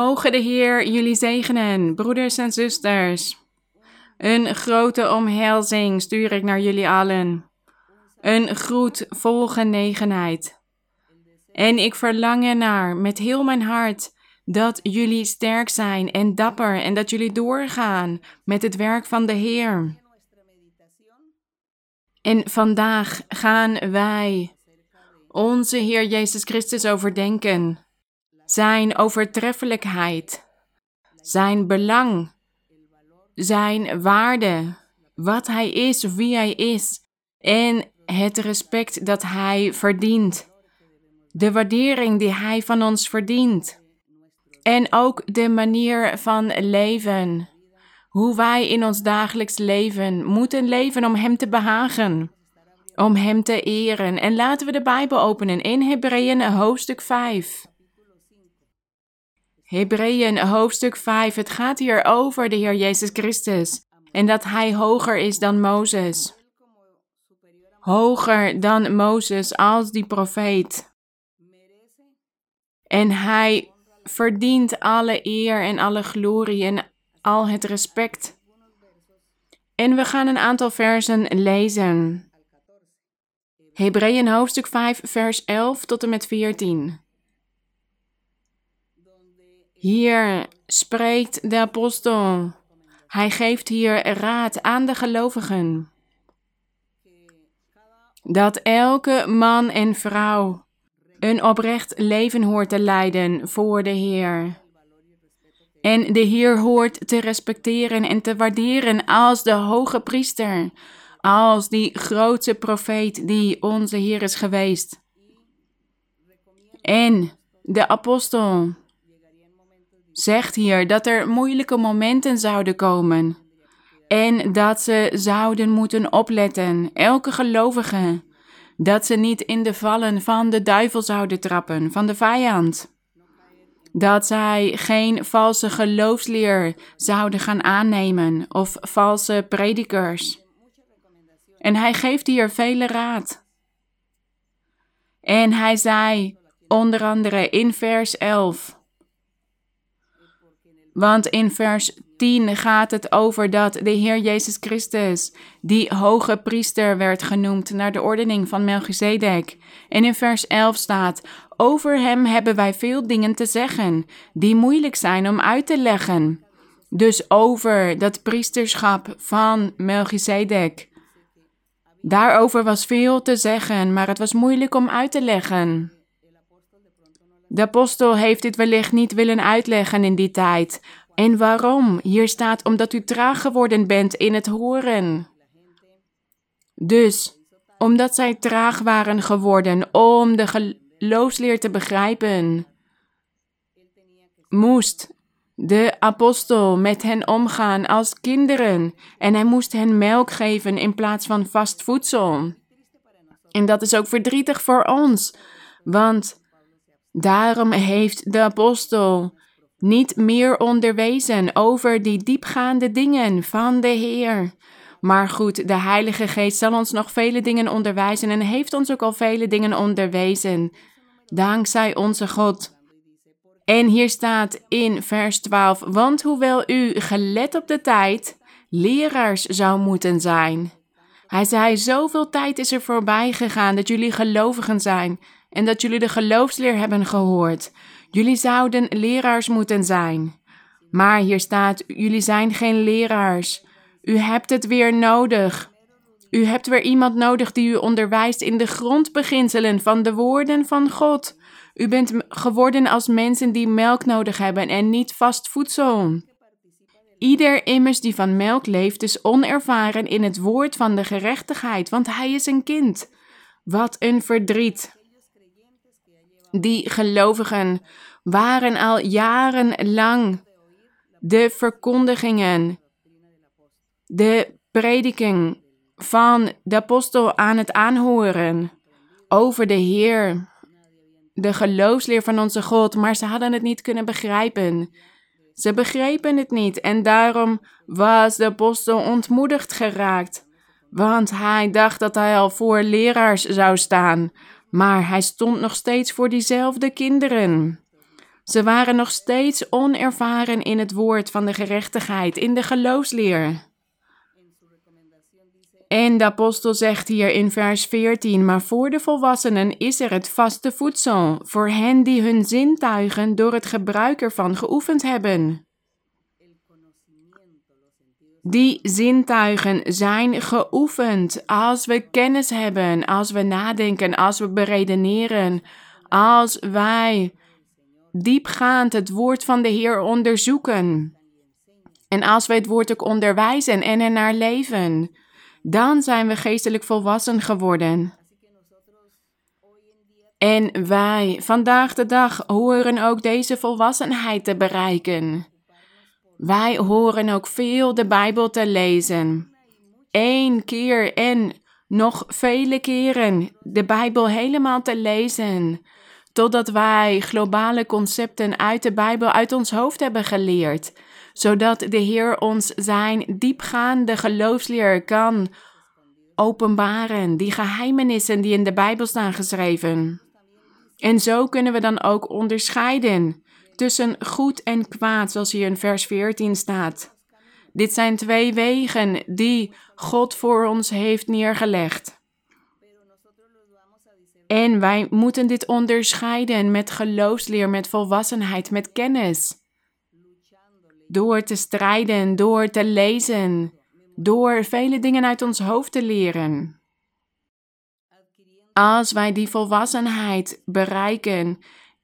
Mogen de Heer jullie zegenen, broeders en zusters. Een grote omhelzing stuur ik naar jullie allen. Een groet vol genegenheid. En ik verlang ernaar met heel mijn hart dat jullie sterk zijn en dapper en dat jullie doorgaan met het werk van de Heer. En vandaag gaan wij onze Heer Jezus Christus overdenken, zijn overtreffelijkheid, zijn belang, zijn waarde, wat Hij is, wie Hij is en het respect dat Hij verdient, de waardering die Hij van ons verdient. En ook de manier van leven. Hoe wij in ons dagelijks leven moeten leven om Hem te behagen. Om Hem te eren. En laten we de Bijbel openen in Hebreeën hoofdstuk 5. Hebreeën hoofdstuk 5. Het gaat hier over de Heer Jezus Christus. En dat Hij hoger is dan Mozes. Hoger dan Mozes als die profeet. En Hij verdient alle eer en alle glorie en al het respect. En we gaan een aantal versen lezen. Hebreeën hoofdstuk 5, vers 11 tot en met 14. Hier spreekt de apostel. Hij geeft hier raad aan de gelovigen. Dat elke man en vrouw een oprecht leven hoort te leiden voor de Heer. En de Heer hoort te respecteren en te waarderen als de hoge priester, als die grootste profeet die onze Heer is geweest. En de apostel zegt hier dat er moeilijke momenten zouden komen en dat ze zouden moeten opletten, elke gelovige dat ze niet in de vallen van de duivel zouden trappen, van de vijand. Dat zij geen valse geloofsleer zouden gaan aannemen of valse predikers. En hij geeft hier vele raad. En hij zei onder andere in vers 11. Want in vers 10 gaat het over dat de Heer Jezus Christus, die hoge priester werd genoemd naar de ordening van Melchizedek. En in vers 11 staat: Over hem hebben wij veel dingen te zeggen, die moeilijk zijn om uit te leggen. Dus over dat priesterschap van Melchizedek. Daarover was veel te zeggen, maar het was moeilijk om uit te leggen. De apostel heeft dit wellicht niet willen uitleggen in die tijd, en waarom? Hier staat omdat u traag geworden bent in het horen. Dus, omdat zij traag waren geworden om de geloofsleer te begrijpen, moest de apostel met hen omgaan als kinderen en hij moest hen melk geven in plaats van vast voedsel. En dat is ook verdrietig voor ons, want daarom heeft de apostel niet meer onderwezen over die diepgaande dingen van de Heer. Maar goed, de Heilige Geest zal ons nog vele dingen onderwijzen en heeft ons ook al vele dingen onderwezen. Dankzij onze God. En hier staat in vers 12: Want hoewel u gelet op de tijd leraars zou moeten zijn. Hij zei: Zoveel tijd is er voorbij gegaan dat jullie gelovigen zijn en dat jullie de geloofsleer hebben gehoord. Jullie zouden leraars moeten zijn. Maar hier staat: Jullie zijn geen leraars. U hebt het weer nodig. U hebt weer iemand nodig die u onderwijst in de grondbeginselen van de woorden van God. U bent geworden als mensen die melk nodig hebben en niet vast voedsel. Ieder immers die van melk leeft is onervaren in het woord van de gerechtigheid, want hij is een kind. Wat een verdriet. Die gelovigen waren al jarenlang de verkondigingen, de prediking van de apostel aan het aanhoren over de Heer, de geloofsleer van onze God, maar ze hadden het niet kunnen begrijpen. Ze begrepen het niet en daarom was de apostel ontmoedigd geraakt, want hij dacht dat hij al voor leraars zou staan, maar hij stond nog steeds voor diezelfde kinderen. Ze waren nog steeds onervaren in het woord van de gerechtigheid, in de geloofsleer. En de apostel zegt hier in vers 14: Maar voor de volwassenen is er het vaste voedsel, voor hen die hun zintuigen door het gebruik ervan geoefend hebben. Die zintuigen zijn geoefend als we kennis hebben, als we nadenken, als we beredeneren, als wij diepgaand het woord van de Heer onderzoeken. En als we het woord ook onderwijzen en er naar leven, dan zijn we geestelijk volwassen geworden. En wij vandaag de dag horen ook deze volwassenheid te bereiken. Wij horen ook veel de Bijbel te lezen. Eén keer en nog vele keren de Bijbel helemaal te lezen. Totdat wij globale concepten uit de Bijbel uit ons hoofd hebben geleerd. Zodat de Heer ons zijn diepgaande geloofsleer kan openbaren. Die geheimenissen die in de Bijbel staan geschreven. En zo kunnen we dan ook onderscheiden tussen goed en kwaad, zoals hier in vers 14 staat. Dit zijn twee wegen die God voor ons heeft neergelegd. En wij moeten dit onderscheiden met geloofsleer, met volwassenheid, met kennis. Door te strijden, door te lezen, door vele dingen uit ons hoofd te leren. Als wij die volwassenheid bereiken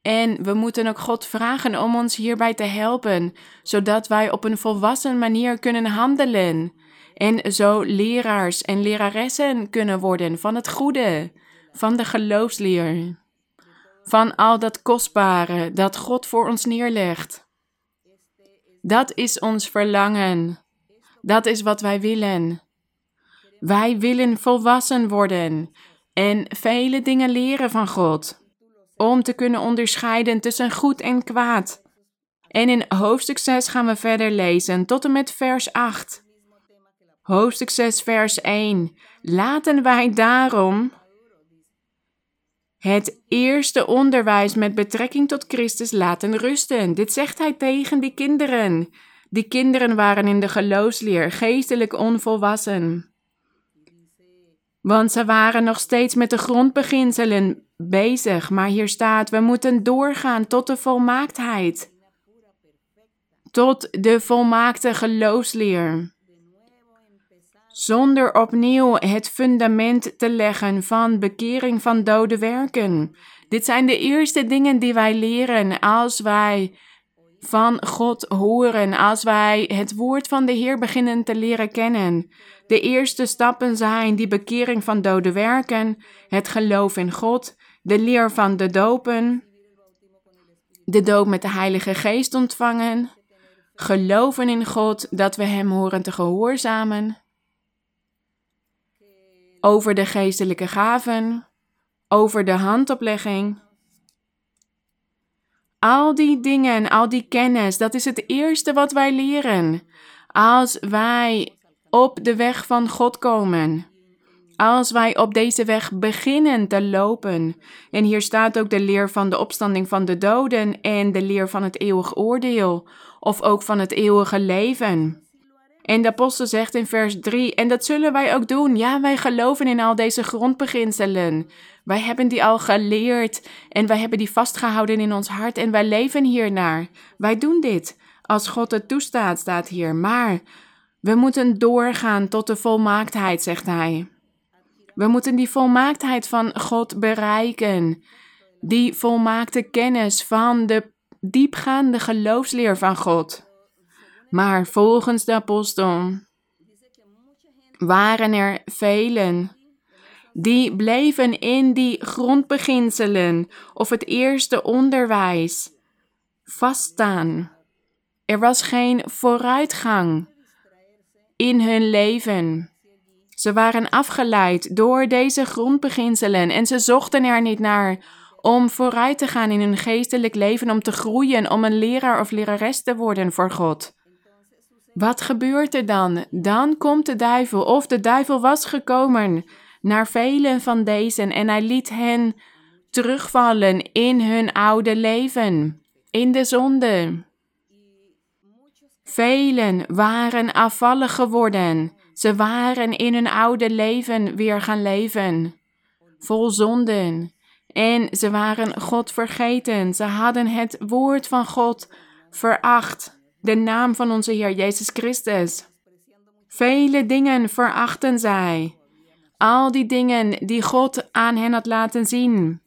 en we moeten ook God vragen om ons hierbij te helpen, zodat wij op een volwassen manier kunnen handelen en zo leraars en leraressen kunnen worden van het goede, van de geloofsleer, van al dat kostbare dat God voor ons neerlegt. Dat is ons verlangen. Dat is wat wij willen. Wij willen volwassen worden en vele dingen leren van God om te kunnen onderscheiden tussen goed en kwaad. En in hoofdstuk 6 gaan we verder lezen tot en met vers 8. Hoofdstuk 6, vers 1. Laten wij daarom het eerste onderwijs met betrekking tot Christus laten rusten. Dit zegt hij tegen die kinderen. Die kinderen waren in de geloofsleer geestelijk onvolwassen. Want ze waren nog steeds met de grondbeginselen bezig, maar hier staat: we moeten doorgaan tot de volmaaktheid. Tot de volmaakte geloofsleer. Zonder opnieuw het fundament te leggen van bekering van dode werken. Dit zijn de eerste dingen die wij leren als wij van God horen, als wij het woord van de Heer beginnen te leren kennen. De eerste stappen zijn die bekering van dode werken, het geloof in God, de leer van de dopen, de doop met de Heilige Geest ontvangen, geloven in God dat we Hem horen te gehoorzamen, over de geestelijke gaven, over de handoplegging. Al die dingen, al die kennis, dat is het eerste wat wij leren als wij op de weg van God komen. Als wij op deze weg beginnen te lopen. En hier staat ook de leer van de opstanding van de doden en de leer van het eeuwig oordeel, of ook van het eeuwige leven. En de apostel zegt in vers 3, en dat zullen wij ook doen. Ja, wij geloven in al deze grondbeginselen. Wij hebben die al geleerd en wij hebben die vastgehouden in ons hart en wij leven hiernaar. Wij doen dit. Als God het toestaat, staat hier. Maar we moeten doorgaan tot de volmaaktheid, zegt hij. We moeten die volmaaktheid van God bereiken. Die volmaakte kennis van de diepgaande geloofsleer van God. Maar volgens de apostel waren er velen die bleven in die grondbeginselen of het eerste onderwijs vaststaan. Er was geen vooruitgang in hun leven. Ze waren afgeleid door deze grondbeginselen en ze zochten er niet naar om vooruit te gaan in hun geestelijk leven, om te groeien, om een leraar of lerares te worden voor God. Wat gebeurt er dan? Dan komt de duivel, of de duivel was gekomen naar velen van deze en hij liet hen terugvallen in hun oude leven. in de zonde. Velen waren afvallig geworden. Ze waren in hun oude leven weer gaan leven, vol zonden. En ze waren God vergeten. Ze hadden het woord van God veracht, de naam van onze Heer Jezus Christus. Vele dingen verachten zij. Al die dingen die God aan hen had laten zien.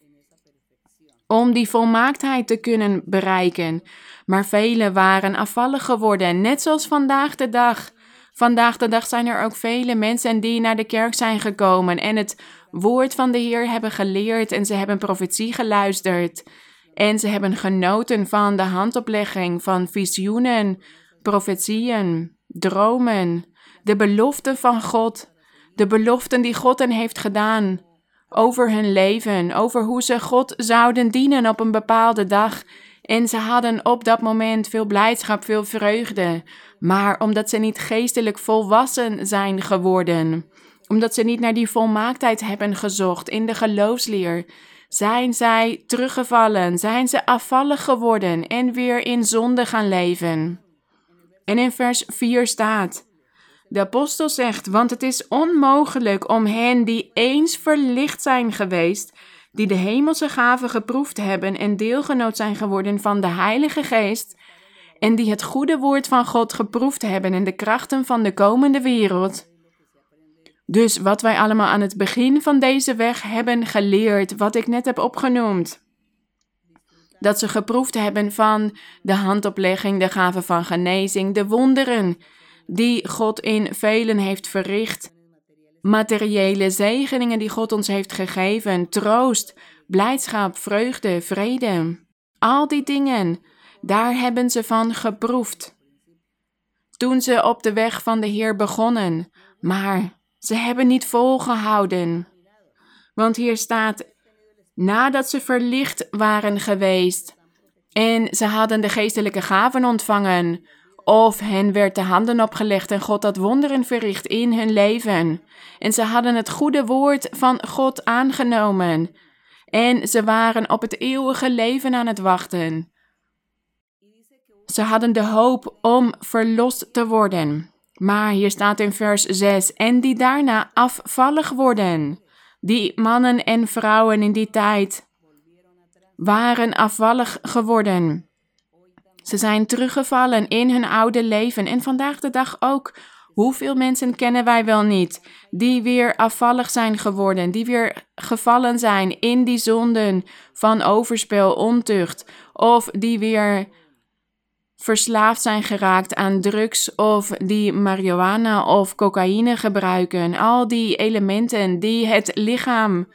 Om die volmaaktheid te kunnen bereiken. Maar velen waren afvallig geworden, net zoals vandaag de dag. Vandaag de dag zijn er ook vele mensen die naar de kerk zijn gekomen en het woord van de Heer hebben geleerd en ze hebben profetie geluisterd. En ze hebben genoten van de handoplegging van visioenen, profetieën, dromen, de beloften van God, de beloften die God hen heeft gedaan over hun leven, over hoe ze God zouden dienen op een bepaalde dag. En ze hadden op dat moment veel blijdschap, veel vreugde. Maar omdat ze niet geestelijk volwassen zijn geworden, omdat ze niet naar die volmaaktheid hebben gezocht in de geloofsleer, zijn zij teruggevallen, zijn ze afvallig geworden en weer in zonde gaan leven. En in vers 4 staat: De apostel zegt: Want het is onmogelijk om hen die eens verlicht zijn geweest, die de hemelse gaven geproefd hebben en deelgenoot zijn geworden van de Heilige Geest, en die het goede woord van God geproefd hebben en de krachten van de komende wereld. Dus wat wij allemaal aan het begin van deze weg hebben geleerd, wat ik net heb opgenoemd. Dat ze geproefd hebben van de handoplegging, de gave van genezing, de wonderen die God in velen heeft verricht, materiële zegeningen die God ons heeft gegeven, troost, blijdschap, vreugde, vrede. Al die dingen daar hebben ze van geproefd. Toen ze op de weg van de Heer begonnen, maar ze hebben niet volgehouden. Want hier staat, nadat ze verlicht waren geweest en ze hadden de geestelijke gaven ontvangen, of hen werd de handen opgelegd en God had wonderen verricht in hun leven. En ze hadden het goede woord van God aangenomen. En ze waren op het eeuwige leven aan het wachten. Ze hadden de hoop om verlost te worden. Maar hier staat in vers 6: en die daarna afvallig worden. Die mannen en vrouwen in die tijd waren afvallig geworden. Ze zijn teruggevallen in hun oude leven en vandaag de dag ook. Hoeveel mensen kennen wij wel niet die weer afvallig zijn geworden, die weer gevallen zijn in die zonden van overspel, ontucht, of die weer verslaafd zijn geraakt aan drugs of die marihuana of cocaïne gebruiken. Al die elementen die het lichaam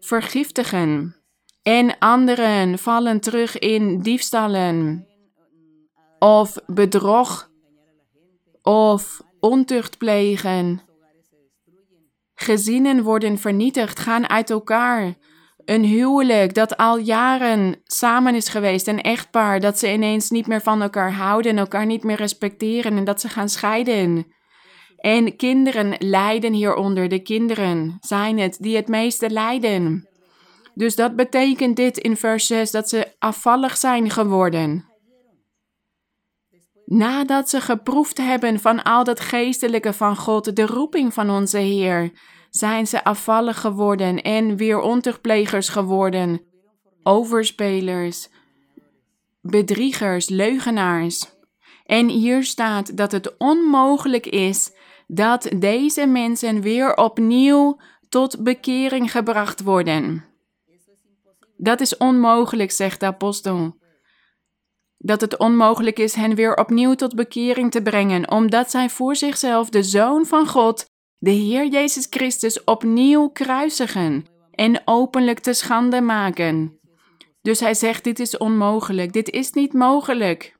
vergiftigen. En anderen vallen terug in diefstallen of bedrog of ontucht plegen. Gezinnen worden vernietigd, gaan uit elkaar een huwelijk dat al jaren samen is geweest, een echtpaar dat ze ineens niet meer van elkaar houden en elkaar niet meer respecteren en dat ze gaan scheiden. En kinderen lijden hieronder. De kinderen zijn het die het meeste lijden. Dus dat betekent dit in vers 6 dat ze afvallig zijn geworden. Nadat ze geproefd hebben van al dat geestelijke van God, de roeping van onze Heer, zijn ze afvallig geworden en weer ontuchtplegers geworden, overspelers, bedriegers, leugenaars. En hier staat dat het onmogelijk is dat deze mensen weer opnieuw tot bekering gebracht worden. Dat is onmogelijk, zegt de apostel. Dat het onmogelijk is hen weer opnieuw tot bekering te brengen, omdat zij voor zichzelf de Zoon van God de Heer Jezus Christus opnieuw kruisigen en openlijk te schande maken. Dus hij zegt: Dit is onmogelijk, dit is niet mogelijk.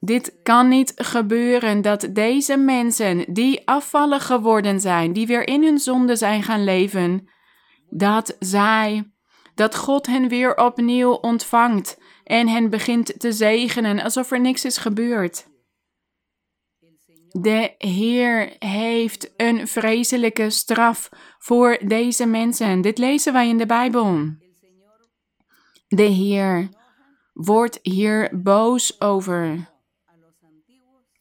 Dit kan niet gebeuren dat deze mensen die afvallig geworden zijn, die weer in hun zonde zijn gaan leven, dat zij, dat God hen weer opnieuw ontvangt en hen begint te zegenen alsof er niks is gebeurd. De Heer heeft een vreselijke straf voor deze mensen. Dit lezen wij in de Bijbel. De Heer wordt hier boos over.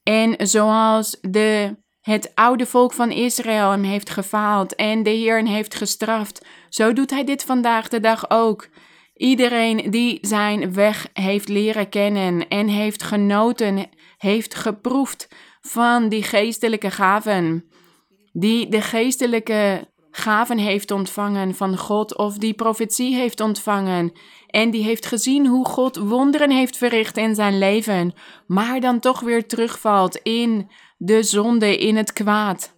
En zoals de, het oude volk van Israël hem heeft gefaald en de Heer hem heeft gestraft, zo doet hij dit vandaag de dag ook. Iedereen die zijn weg heeft leren kennen en heeft genoten, heeft geproefd van die geestelijke gaven, die de geestelijke gaven heeft ontvangen van God of die profetie heeft ontvangen en die heeft gezien hoe God wonderen heeft verricht in zijn leven, maar dan toch weer terugvalt in de zonde, in het kwaad.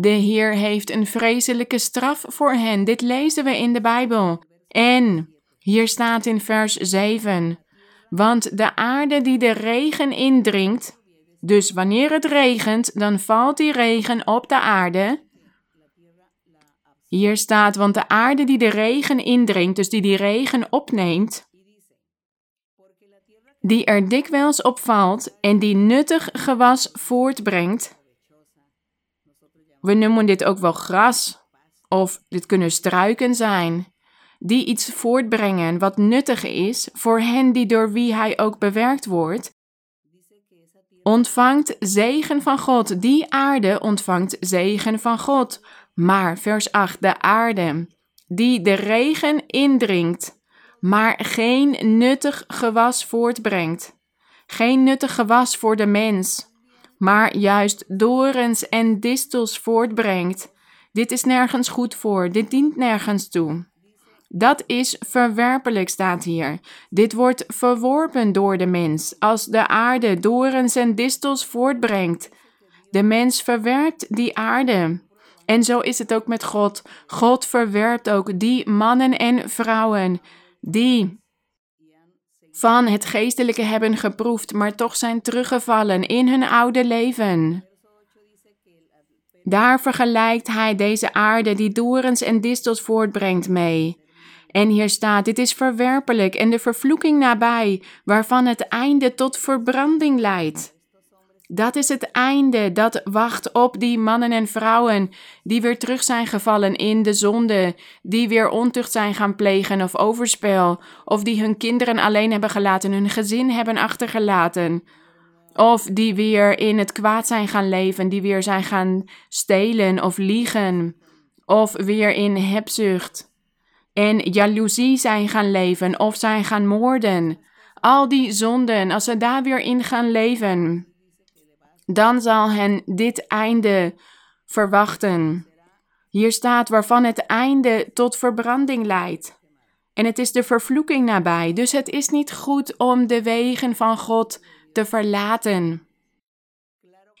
De Heer heeft een vreselijke straf voor hen. Dit lezen we in de Bijbel. En hier staat in vers 7: Want de aarde die de regen indringt, dus wanneer het regent, dan valt die regen op de aarde. Hier staat, want de aarde die de regen indringt, dus die die regen opneemt, die er dikwijls op valt en die nuttig gewas voortbrengt. We noemen dit ook wel gras, of dit kunnen struiken zijn, die iets voortbrengen wat nuttig is voor hen die door wie hij ook bewerkt wordt. Ontvangt zegen van God. Die aarde ontvangt zegen van God. Maar, vers 8, de aarde, die de regen indringt, maar geen nuttig gewas voortbrengt. Geen nuttig gewas voor de mens, maar juist dorens en distels voortbrengt. Dit is nergens goed voor, dit dient nergens toe. Dat is verwerpelijk, staat hier. Dit wordt verworpen door de mens, als de aarde dorens en distels voortbrengt. De mens verwerpt die aarde. En zo is het ook met God. God verwerpt ook die mannen en vrouwen die van het geestelijke hebben geproefd, maar toch zijn teruggevallen in hun oude leven. Daar vergelijkt hij deze aarde die dorens en distels voortbrengt mee. En hier staat: Dit is verwerpelijk en de vervloeking nabij, waarvan het einde tot verbranding leidt. Dat is het einde dat wacht op die mannen en vrouwen die weer terug zijn gevallen in de zonde, die weer ontucht zijn gaan plegen of overspel, of die hun kinderen alleen hebben gelaten, hun gezin hebben achtergelaten, of die weer in het kwaad zijn gaan leven, die weer zijn gaan stelen of liegen, of weer in hebzucht en jaloezie zijn gaan leven of zijn gaan moorden. Al die zonden, als ze daar weer in gaan leven dan zal hen dit einde verwachten. Hier staat waarvan het einde tot verbranding leidt. En het is de vervloeking nabij, dus het is niet goed om de wegen van God te verlaten.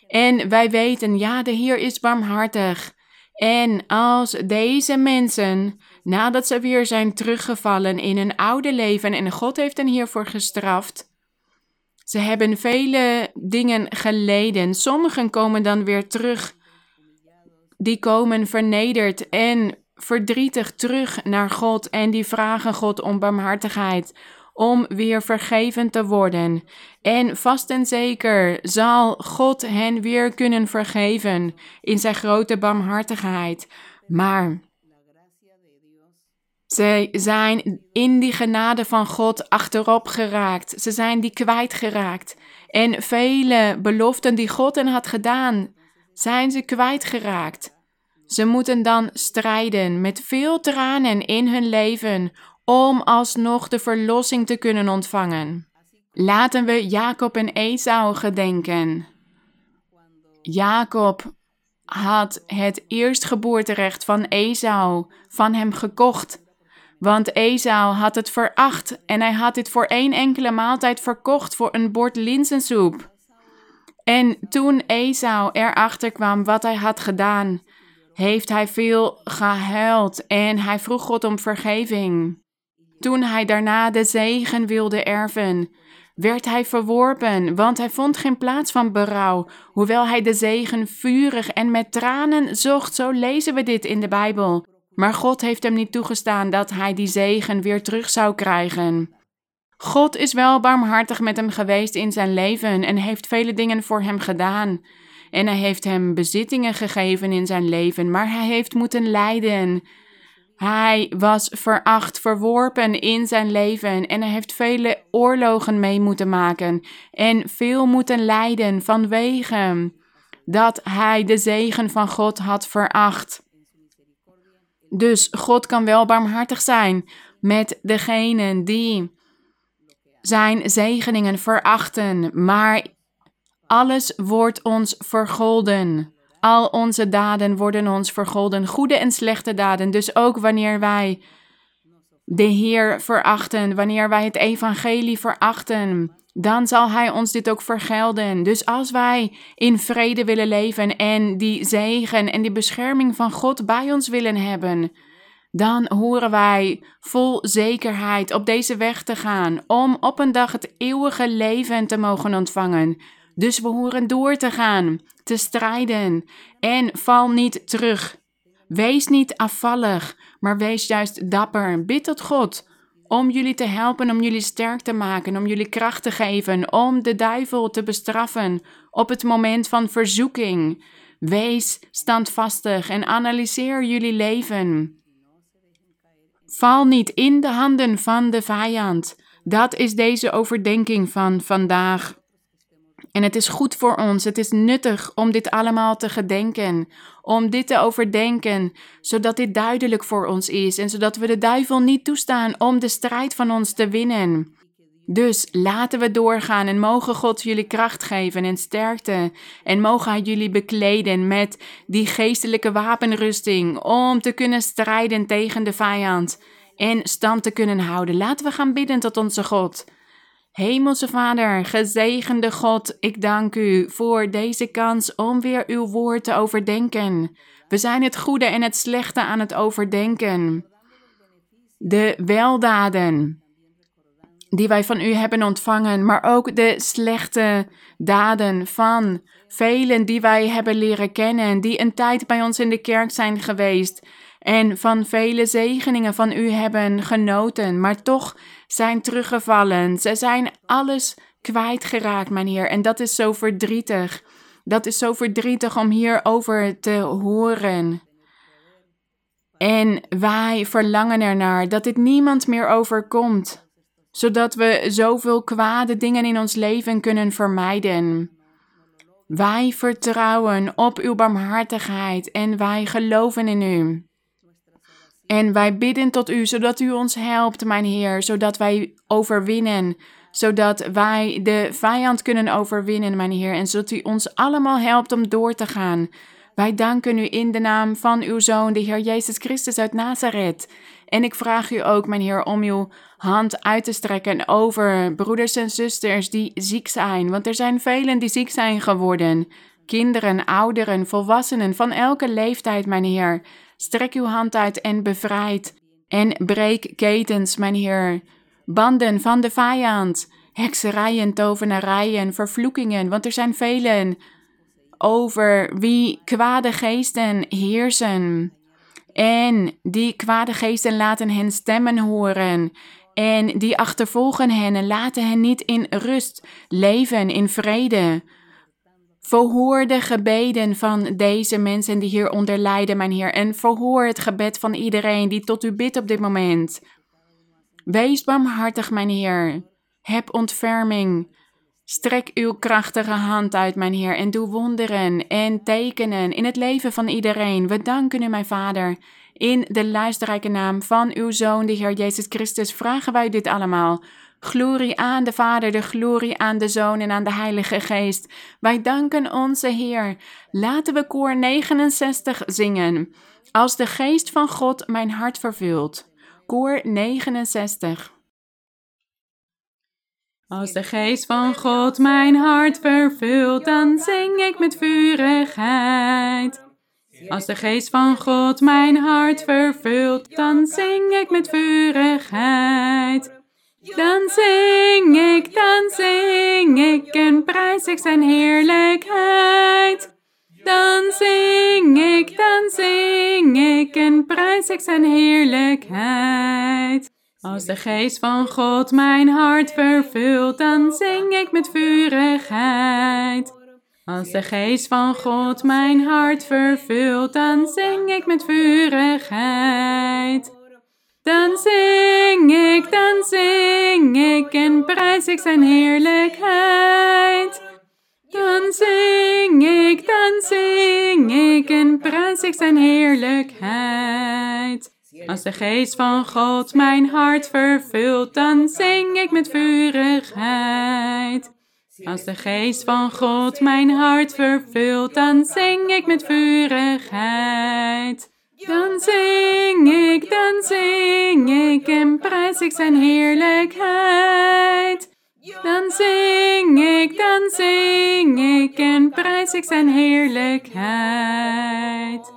En wij weten, ja, de Heer is barmhartig. En als deze mensen, nadat ze weer zijn teruggevallen in hun oude leven en God heeft hen hiervoor gestraft, ze hebben vele dingen geleden. Sommigen komen dan weer terug. Die komen vernederd en verdrietig terug naar God en die vragen God om barmhartigheid, om weer vergeven te worden. En vast en zeker zal God hen weer kunnen vergeven in zijn grote barmhartigheid. Maar ze zijn in die genade van God achterop geraakt. Ze zijn die kwijtgeraakt. En vele beloften die God hen had gedaan, zijn ze kwijtgeraakt. Ze moeten dan strijden met veel tranen in hun leven om alsnog de verlossing te kunnen ontvangen. Laten we Jacob en Esau gedenken. Jacob had het eerstgeboorterecht van Esau van hem gekocht want Esau had het veracht en hij had dit voor één enkele maaltijd verkocht voor een bord linzensoep. En toen Esau erachter kwam wat hij had gedaan, heeft hij veel gehuild en hij vroeg God om vergeving. Toen hij daarna de zegen wilde erven, werd hij verworpen, want hij vond geen plaats van berouw, hoewel hij de zegen vurig en met tranen zocht. Zo lezen we dit in de Bijbel. Maar God heeft hem niet toegestaan dat hij die zegen weer terug zou krijgen. God is wel barmhartig met hem geweest in zijn leven en heeft vele dingen voor hem gedaan. En hij heeft hem bezittingen gegeven in zijn leven, maar hij heeft moeten lijden. Hij was veracht, verworpen in zijn leven en hij heeft vele oorlogen mee moeten maken en veel moeten lijden vanwege dat hij de zegen van God had veracht. Dus God kan wel barmhartig zijn met degenen die zijn zegeningen verachten, maar alles wordt ons vergolden. Al onze daden worden ons vergolden, goede en slechte daden. Dus ook wanneer wij de Heer verachten, wanneer wij het evangelie verachten, dan zal Hij ons dit ook vergelden. Dus als wij in vrede willen leven en die zegen en die bescherming van God bij ons willen hebben, dan horen wij vol zekerheid op deze weg te gaan om op een dag het eeuwige leven te mogen ontvangen. Dus we horen door te gaan, te strijden en val niet terug. Wees niet afvallig, maar wees juist dapper. Bid tot God om jullie te helpen, om jullie sterk te maken, om jullie kracht te geven, om de duivel te bestraffen op het moment van verzoeking. Wees standvastig en analyseer jullie leven. Val niet in de handen van de vijand. Dat is deze overdenking van vandaag. En het is goed voor ons, het is nuttig om dit allemaal te gedenken, om dit te overdenken, zodat dit duidelijk voor ons is en zodat we de duivel niet toestaan om de strijd van ons te winnen. Dus laten we doorgaan en mogen God jullie kracht geven en sterkte. En mogen Hij jullie bekleden met die geestelijke wapenrusting om te kunnen strijden tegen de vijand en stand te kunnen houden. Laten we gaan bidden tot onze God. Hemelse Vader, gezegende God, ik dank u voor deze kans om weer uw woord te overdenken. We zijn het goede en het slechte aan het overdenken. De weldaden die wij van u hebben ontvangen, maar ook de slechte daden van velen die wij hebben leren kennen, die een tijd bij ons in de kerk zijn geweest en van vele zegeningen van u hebben genoten, maar toch zijn teruggevallen. Ze zijn alles kwijtgeraakt, mijn Heer, en dat is zo verdrietig. Dat is zo verdrietig om hierover te horen. En wij verlangen ernaar dat dit niemand meer overkomt zodat we zoveel kwade dingen in ons leven kunnen vermijden. Wij vertrouwen op uw barmhartigheid en wij geloven in u. En wij bidden tot u, zodat u ons helpt, mijn Heer, zodat wij overwinnen, zodat wij de vijand kunnen overwinnen, mijn Heer, en zodat u ons allemaal helpt om door te gaan. Wij danken u in de naam van uw Zoon, de Heer Jezus Christus uit Nazareth. En ik vraag u ook, mijn Heer, om uw hand uit te strekken over broeders en zusters die ziek zijn. Want er zijn velen die ziek zijn geworden. Kinderen, ouderen, volwassenen van elke leeftijd, mijn Heer. Strek uw hand uit en bevrijd. En breek ketens, mijn Heer. Banden van de vijand. Hekserijen, tovenarijen, vervloekingen. Want er zijn velen over wie kwade geesten heersen. En die kwade geesten laten hen stemmen horen. En die achtervolgen hen en laten hen niet in rust leven, in vrede. Verhoor de gebeden van deze mensen die hieronder lijden, mijn Heer. En verhoor het gebed van iedereen die tot u bidt op dit moment. Wees barmhartig, mijn Heer. Heb ontferming. Strek uw krachtige hand uit, mijn Heer, en doe wonderen en tekenen in het leven van iedereen. We danken u, mijn Vader. In de luisterrijke naam van uw Zoon, de Heer Jezus Christus, vragen wij dit allemaal. Glorie aan de Vader, de glorie aan de Zoon en aan de Heilige Geest. Wij danken onze Heer. Laten we koor 69 zingen. Als de Geest van God mijn hart vervult. Koor 69. Als de geest van God mijn hart vervult, dan zing ik met vurigheid. Als de geest van God mijn hart vervult, dan zing ik met vurigheid. Dan zing ik, dan zing ik en prijs ik zijn heerlijkheid. Dan zing ik, dan zing ik en prijs ik zijn heerlijkheid. Als de geest van God mijn hart vervult, dan zing ik met vurigheid. Als de geest van God mijn hart vervult, dan zing ik met vurigheid. Dan zing ik, dan zing ik en prijs ik zijn heerlijkheid. Dan zing ik, dan zing ik en prijs ik zijn heerlijkheid. Als de geest van God mijn hart vervult, dan zing ik met vurigheid. Als de geest van God mijn hart vervult, dan zing ik met vurigheid. Dan zing ik, dan zing ik en prijs ik zijn heerlijkheid. Dan zing ik, dan zing ik en prijs ik zijn heerlijkheid.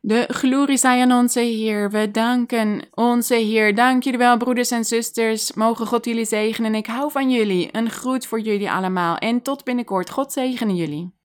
De glorie zij aan onze Heer. We danken onze Heer. Dank jullie wel, broeders en zusters. Mogen God jullie zegenen. Ik hou van jullie. Een groet voor jullie allemaal. En tot binnenkort. God zegene jullie.